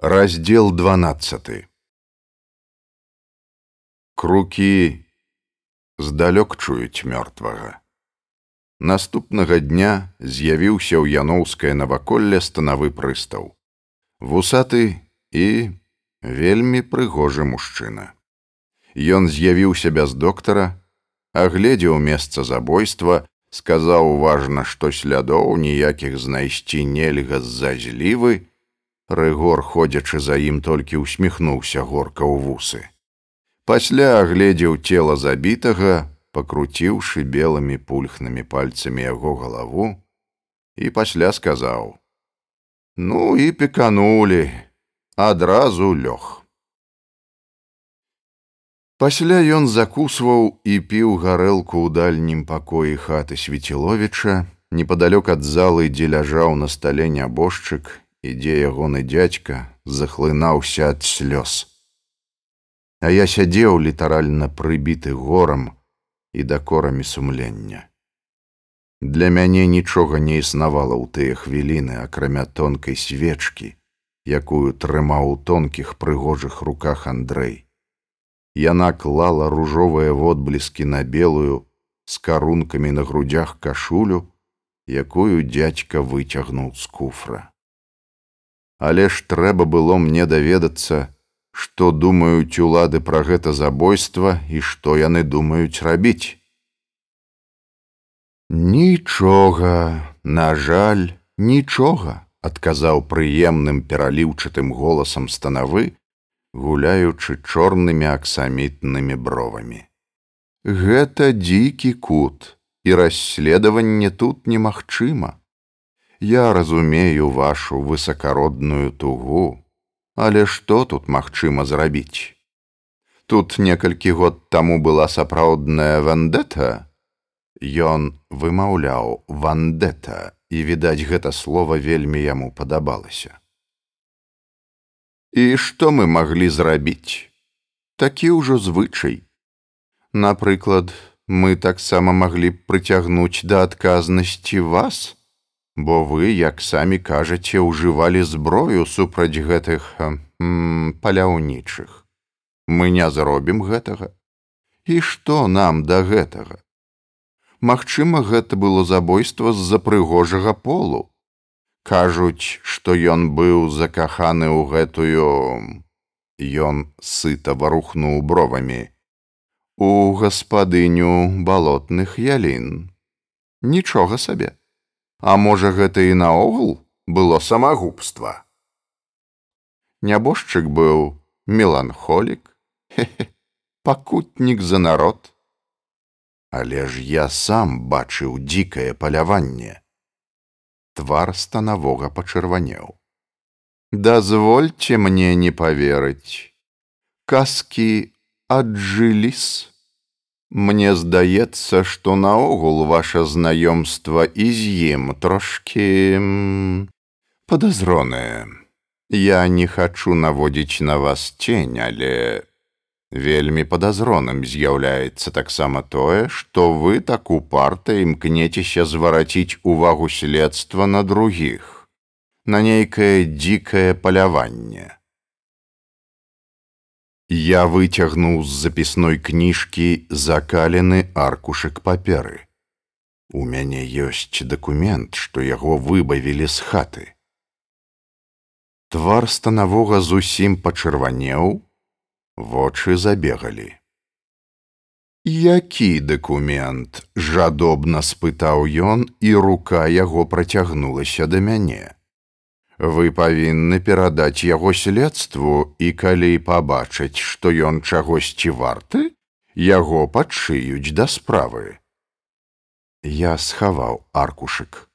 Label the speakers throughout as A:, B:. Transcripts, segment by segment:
A: Раздел 12 Крукі здалёк чуюць мёртвага. Наступнага дня з'явіўся ў яноўскае наваколле станавы прыстаў. Вусаты і вельмі прыгожы мужчына. Ён з'явіўся без доктара, агледзеў месца забойства, сказаў важна, што слядоў ніякіх знайсці нельга з-за злівы, Рыгор, ходзячы за ім толькі усміхнуўся горка ў вусы. Пасля агледзеў цела забітага, пакруціўшы белымі пульхнымі пальцамі яго галаву і пасля сказаў: « Ну і пеканулі, адразу лёг. Пасля ён закусваў і піў гарэлку ў дальнім пакоі хаты свеціловіча, непадалёк ад залы, дзе ляжаў на стале нябожчык ідзе ягоны дзядзька захлынаўся ад слёз. А я сядзеў літаральна прыбіты горам і дакорамі сумлення. Для мяне нічога не існавала ў тыя хвіліны, акрамя тонкай свечкі, якую трымаў у тонкіх прыгожых руках Андрэй. Яна клала ружовыя водбліскі на белую з карункамі на грудях кашулю, якую дзядзька выцягнуў з куфра але ж трэба было мне даведацца, што думаюць улады пра гэта забойства і што яны думаюць рабіць. Нічога, на жаль, нічога, адказаў прыемным пераліўчатым голасам станавы, гуляючы чорнымі аксамітнымі бровамі. Гэта дзікі кут, і расследаванне тут немагчыма. Я разумею вашу высакародную тугу, але што тут магчыма зрабіць? Тут некалькі год таму была сапраўдная вандэта. Ён вымаўляў вандэта, і відаць, гэта слова вельмі яму падабалася. І што мы маглі зрабіць? Такі ўжо звычай. Напрыклад, мы таксама маглі б прыцягнуць да адказнасці вас, бо вы як самі кажаце ўжывалі зброю супраць гэтых паляўнічых. Мы не зробім гэтага. І што нам да гэтага? Магчыма гэта было забойства з-за прыгожага полу. Кажуць што ён быў закаханы ў гэтую ён сыта варухнуў бровамі. У гаспадыню балотных ялін. Нічога сабе А можа, гэта і наогул было самагубства. Нябожчык быў меланхолік, пакутнік за народ. Але ж я сам бачыў дзікае паляванне. Твар станавога пачырванеў. Дазвольце мне не паверыць. Казкі аджыліс. Мне здаецца, што наогул ваше знаёмства і з ім трошкі падазронае. Я не хачу наводзіць на вас цень, але вельмі падазроным з'яўляецца таксама тое, што вы так упарта імкнецеся звараціць увагу следства на другіх, на нейкае дзікае паляванне. Я выцягнуў з запісной кніжкі закалены аркушык паперы. У мяне ёсць дакумент, што яго выбавілі з хаты. Твар станавога зусім пачырванеў, вочы забегалі. Які дакумент? жадобна спытаў ён, і рука яго працягнулася да мяне вы павінны перадаць яго следству і калі пабачыць што ён чагосьці варты яго падшыюць да справы. Я схаваў аркушык.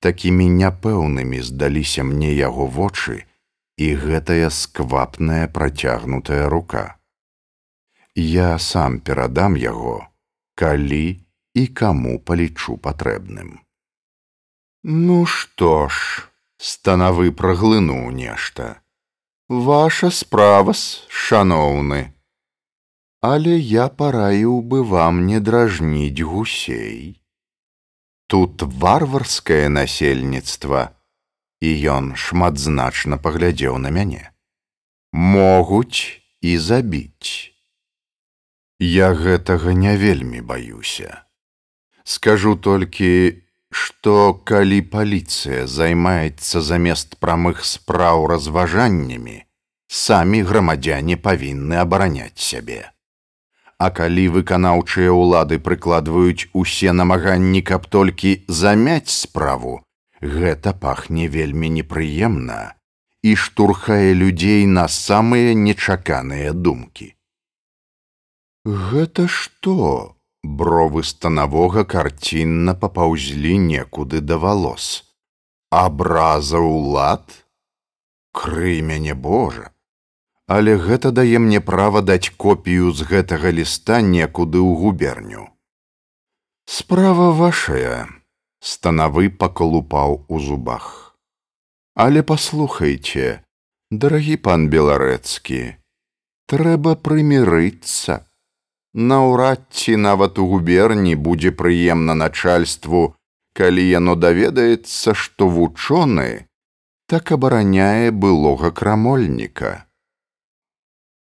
A: Такімі няпэўнымі здаліся мне яго вочы і гэтая сквапная працягнутая рука. Я сам перадам яго калі і каму палічу патрэбным. Ну што ж станавы праглынуў нешта. Ваша справа шаноўны. Але я параіў бы вам не дражніць гусей. Тут варварскае насельніцтва, і ён шматзначна паглядзеў на мяне. могуць і забіць. Я гэтага не вельмі баюся. Скажу толькі, што калі паліцыя займаецца замест прамых спраў разважаннямі, самі грамадзяне павінны абараняць сябе. А калі выканаўчыя ўлады прыкладваюць усе намаганні, каб толькі замяць справу, гэта пахне вельмі непрыемна і штурхае людзей на самыя нечаканыя думкі. Гэта што? Бровы станавога карцінна папаўзлі некуды да валос. Абраза ўлад? Крый мяне Божа! Але гэта дае мне права даць копію з гэтага ліста некуды ў губерню. Справа вашая, станавы пакалупаў у зубах. Але паслухайце, дарагі пан беларэцкі, трэба прымірыцца наўрад ці нават у губерні будзе прыемна начальству, калі яно даведаецца, што вучоны так абараняе былога крамольніка.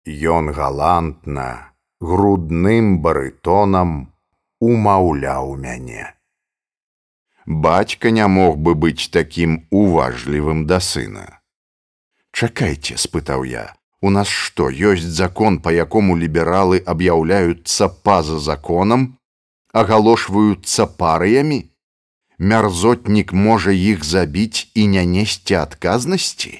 A: Ён галантна, грудным барытонам умаўляў мяне. Бацька не мог бы быць такім уважлівым да сына. Чакайце, спытаў я, У нас што ёсць закон, па якому лібералы аб'яўляюцца па-за законам, агалошваюцца парыямі, мярзотнік можа іх забіць і не несці адказнасці.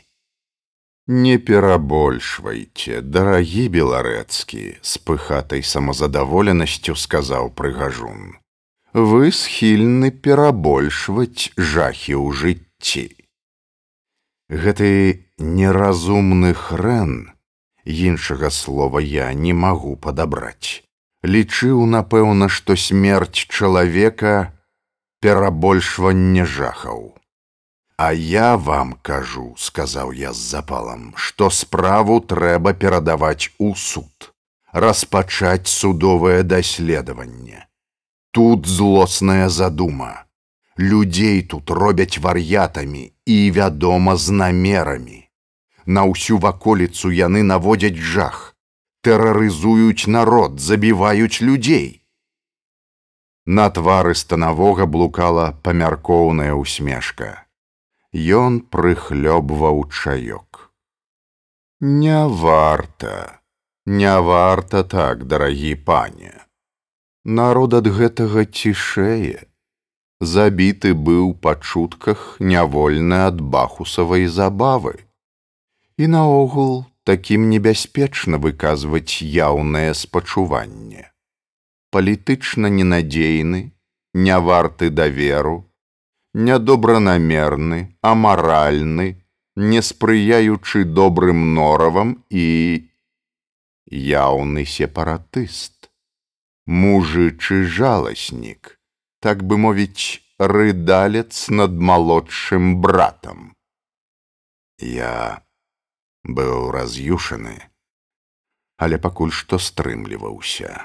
A: Не перабольшвайце, дарагі беларэцкі, з пыхатай самазадаволенасцю сказаў прыгажун. Вы схільны перабольшваць жахі ў жыцці. Гэты неразумны хрэн, іншага слова я не магу падабраць. Лічыў, напэўна, што смерць чалавека перабольшванне жахаў. А я вам кажу, сказаў я з запалам, што справу трэба перадаваць у суд, распачаць судовае даследаванне. Тут злосная задума. Людзей тут робяць вар'ятамі і, вядома, з намерамі на ўсю ваколіцу яны наводзяць жах, тэрарызуюць народ, забіваюць людзей. На твары станавога блукала памяркоўная усмешка. Ён прыхлёбваў чаёк. Не варта, не варта так, дарагі пане. Народ ад гэтага цішэе. Забіты быў па чутках нявольны ад бахусавай забавы і наогул такім небяспечна выказваць яўнае спачуванне. Палітычна ненадзейны, не варты даверу, нядобранамерны, амаральны, не спрыяючы добрым норавам і яўны сепаратыст, мужычы жаласнік, так бы мовіць, рыдалец над малодшым братам. Я быў раз'юшаны, але пакуль што стрымліваўся.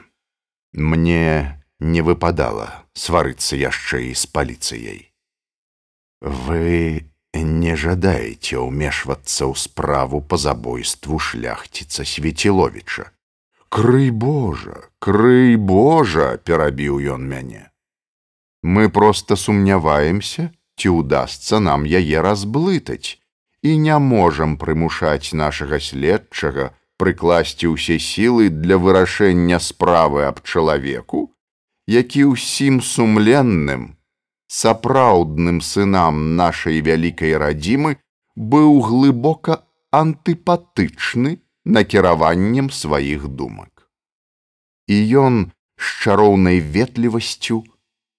A: Мне не выпадала сварыцца яшчэ і з паліцыяй. Вы не жадаеце ўмешвацца ў справу па забойству шляхціца свеціловіча. Крый Божа, крый Божа, перабіў ён мяне. Мы проста сумняваемся, ці ўдасца нам яе разблытаць і не можам прымушаць нашага следчага прыкласці ўсе сілы для вырашэння справы аб чалавеку, які ўсім сумленным, сапраўдным сынам нашай вялікай радзімы быў глыбока антыпатычны накіраваннем сваіх думак. І ён з чароўнай ветлівасцю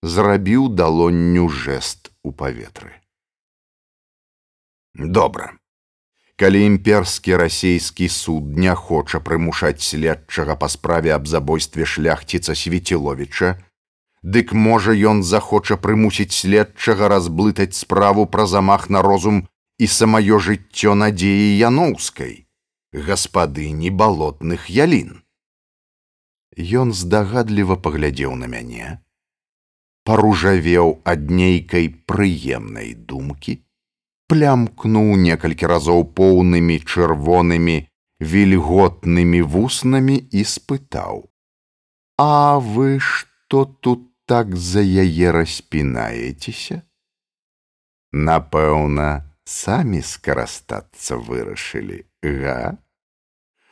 A: зрабіў далонню жэст у паветры. Добра. Калі імперскі расійскі суд не хоча прымушаць следчага па справе аб забойстве шляхціца свеціловіча, дык можа ён захоча прымусіць следчага разблытаць справу пра замах на розум і самаё жыццё надзеі яноўскай, гаспадыні балотных ялін. Ён здагадліва паглядзеў на мяне, паружавеў ад нейкай прыемнай думкі, плямкнуў некалькі разоў поўнымі чырвонымі, вільготнымі вуснамі і спытаў: « А вы што тут так за яе распінаецеся? Напэўна, самі скарастацца вырашылі, га?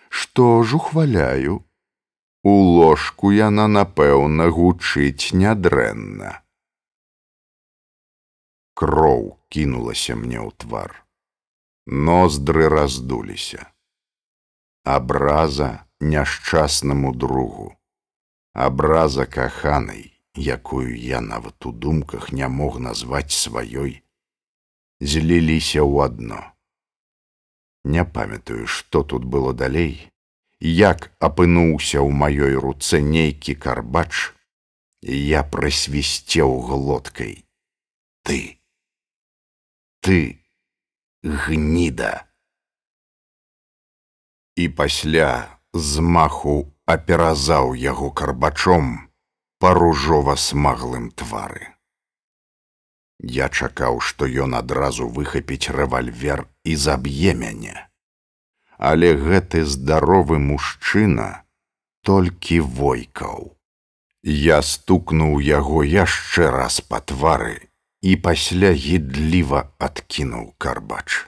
A: Што ж ухваляю, У ложку яна, напэўна, гучыць нядрэнна. Кроў кінулася мне ў твар. Ноздры раздуліся. Абраза няшчаснаму другу. Абраза каханай, якую я нават у думках не мог назваць сваёй, зліліся ў адно. Не памятаю, што тут было далей, як апынуўся ў маёй руцэ нейкі карбач, я прысвісцеў глоткай: ты, ты, гніда. І пасля змаху аперазаў яго карбачом па ружова смаглым твары. Я чакаў, што ён адразу выхапіць рэвальвер і заб'е мяне але гэты здаровы мужчына толькі войкаў. Я стукнуў яго яшчэ раз па твары і пасля гідліва адкінуў карбач.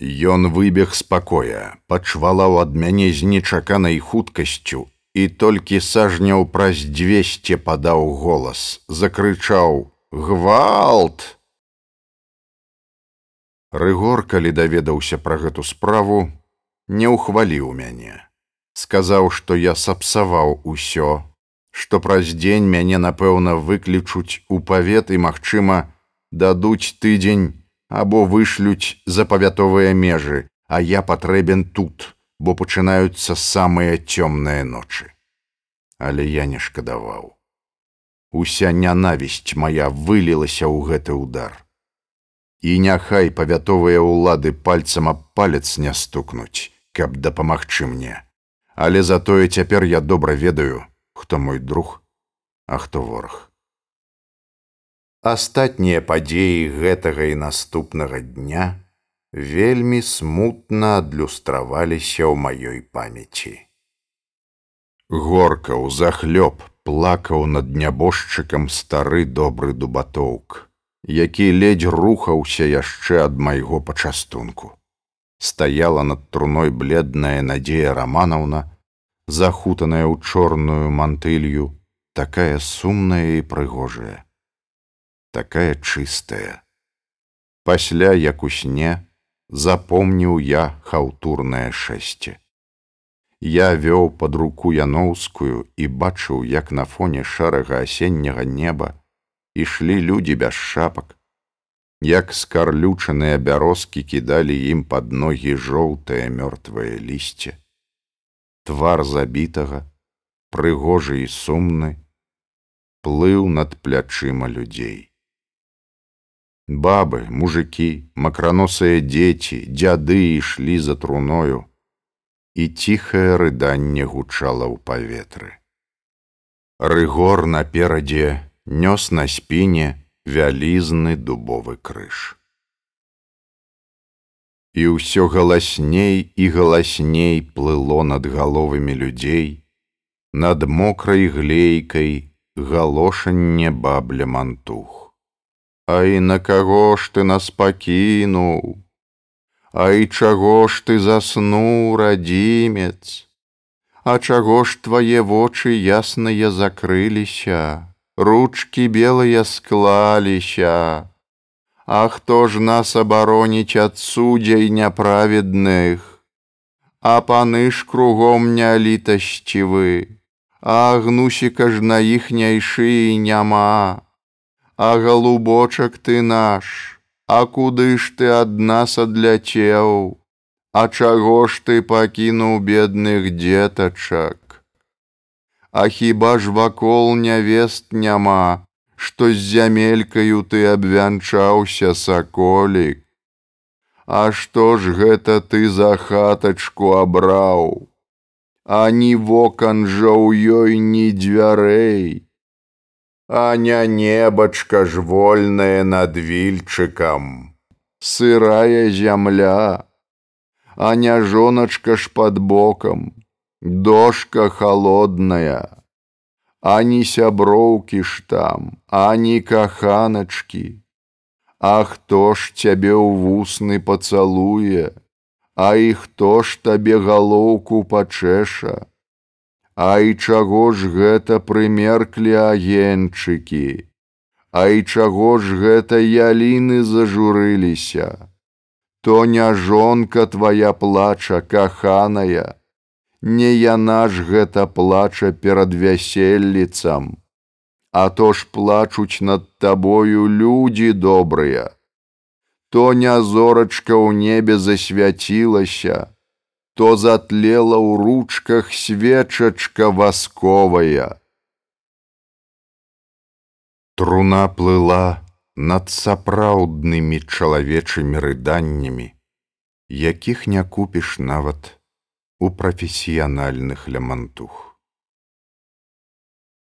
A: Ён выбег з пакоя, пачвалаў ад мяне з нечаканай хуткасцю і толькі сажняў праз дзвесце падаў голас, закрычаў: «Гвалт! Рыгор, калі даведаўся пра гэту справу, не ўхваліў мяне. Сказаў, што я сапсаваў усё, што праз дзень мяне, напэўна, выключуць у павет і, магчыма, дадуць тыдзень або вышлюць за павятовыя межы, а я патрэбен тут, бо пачынаюцца самыя цёмныя ночы. Але я не шкадаваў. Уся нянавісць моя вылілася ў гэты удар і няхай павятовыя ўлады пальцам аб палец не стукнуць, каб дапамагчы мне. Але затое цяпер я добра ведаю, хто мой друг, а хто вораг. Астатнія падзеі гэтага і наступнага дня вельмі смутна адлюстраваліся ў маёй памяці. Горка ў захлёб плакаў над нябожчыкам стары добры дубатоўк які ледзь рухаўся яшчэ ад майго пачастунку. Стаяла над труной бледная надзея раманаўна, захутаная ў чорную мантылью, такая сумная і прыгожая, такая чыстая. Пасля як у сне запомніў я хаўтурнае шэсце. Я вёў пад руку яноўскую і бачыў, як на фоне шэрага асенняга неба ішлі людзі без шапак, як скарлючаныя бярозкі кідалі ім пад ногі жоўтае мёртвае лісце. Твар забітага, прыгожы і сумны, плыў над плячыма людзей. Бабы, мужикі, макраносыя дзеці, дзяды ішлі за труною, і ціхае рыданне гучала ў паветры. Рыгор наперадзе нёс на спіне вялізны дубовы крыж. І ўсё галасней і галасней плыло над галовамі людзей, над мокрай глейкай галошанне бабля мантух. А і на каго ж ты нас пакінуў? А і чаго ж ты заснуў радзімец? А чаго ж твае вочы ясныя закрыліся? ручки белыя склаліся. А хто ж нас абароніць ад судзяй няправедных, А паны ж кругом не літасцівы, А гнусіка ж на іхняй шыі няма, А галубочак ты наш, А куды ж ты ад нас адляцеў, А чаго ж ты пакінуў бедных дзетачак? А хіба ж вакол нявест няма, што з зямелькаю ты абвянчаўся саколік. А што ж гэта ты за хатачку абраў? А ні вокан жа ў ёй ні дзвярэй. А не небачка ж вольная над вільчыкам, сырая зямля, а не жоначка ж под бокам, дошка холодная, ані сяброўкі ж там, ані каханачкі. А хто ж цябе ў вусны пацалуе, А і хто ж табе галоўку пачэша? А і чаго ж гэта прымерклі агенчыкі? А і чаго ж гэта яліны зажурыліся? То не жонка твоя плача каханая, Не яна ж гэта плача перад вяселліцам, А то ж плачуць над табою людзі добрыя. То не зорачка ў небе засвяцілася, то затлела ў ручках свечачка васковая. Труна плыла над сапраўднымі чалавечымі рыданнямі, якіх не купіш нават у прафесіянальных лямантух.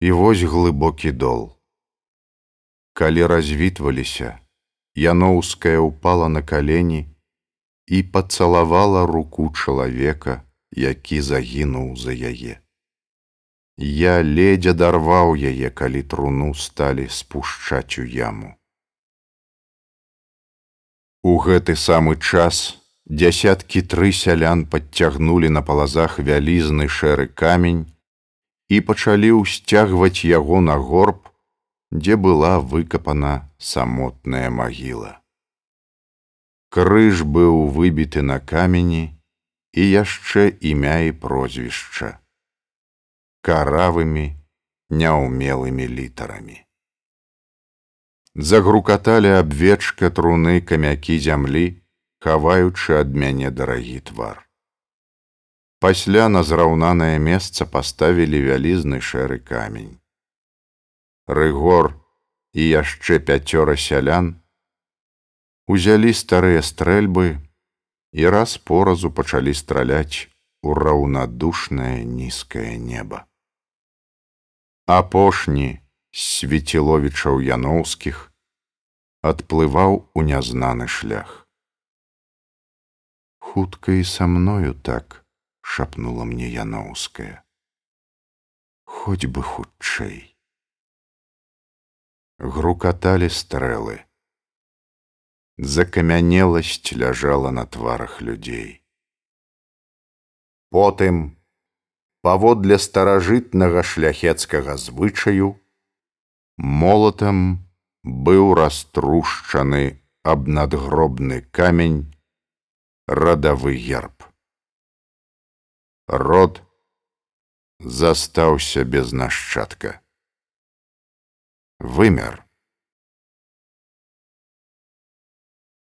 A: І вось глыбокі дол. Калі развітваліся, Яноўская ўпала на калені і пацалавала руку чалавека, які загінуў за яе. Я ледзя дарваў яе, калі труну сталі спушчаць у яму. У гэты самы час дзясяткі тры сялян падцягнулі на палазах вялізны шэры камень і пачалі ўсцягваць яго на горб, дзе была выкапана самотная магіла. Крыж быў выбіты на камені і яшчэ імя і прозвішча каравымі няўмелымі літарамі. Загрукаталі абвечка труны камякі зямлі, хаваючы ад мяне дарагі твар. Пасля на зраўнанае месца паставілі вялізны шэры камень. Рыгор і яшчэ пяцёра сялян узялі старыя стрэльбы і раз поразу пачалі страляць у раўнадушнае нізкае неба. Апошні свеціловічаў яноўскіх адплываў у нязнаны шлях хутка і са мною так шапнула мне яноўская хоць бы хутчэй. Грукаталі стрэлы. Закамянеласць ляжала на тварах людзей. Потым паводле старажытнага шляхецкага звычаю молатам быў раструшчаны аб надгробны камень радавы герб. Род застаўся без нашчадка. Вымер.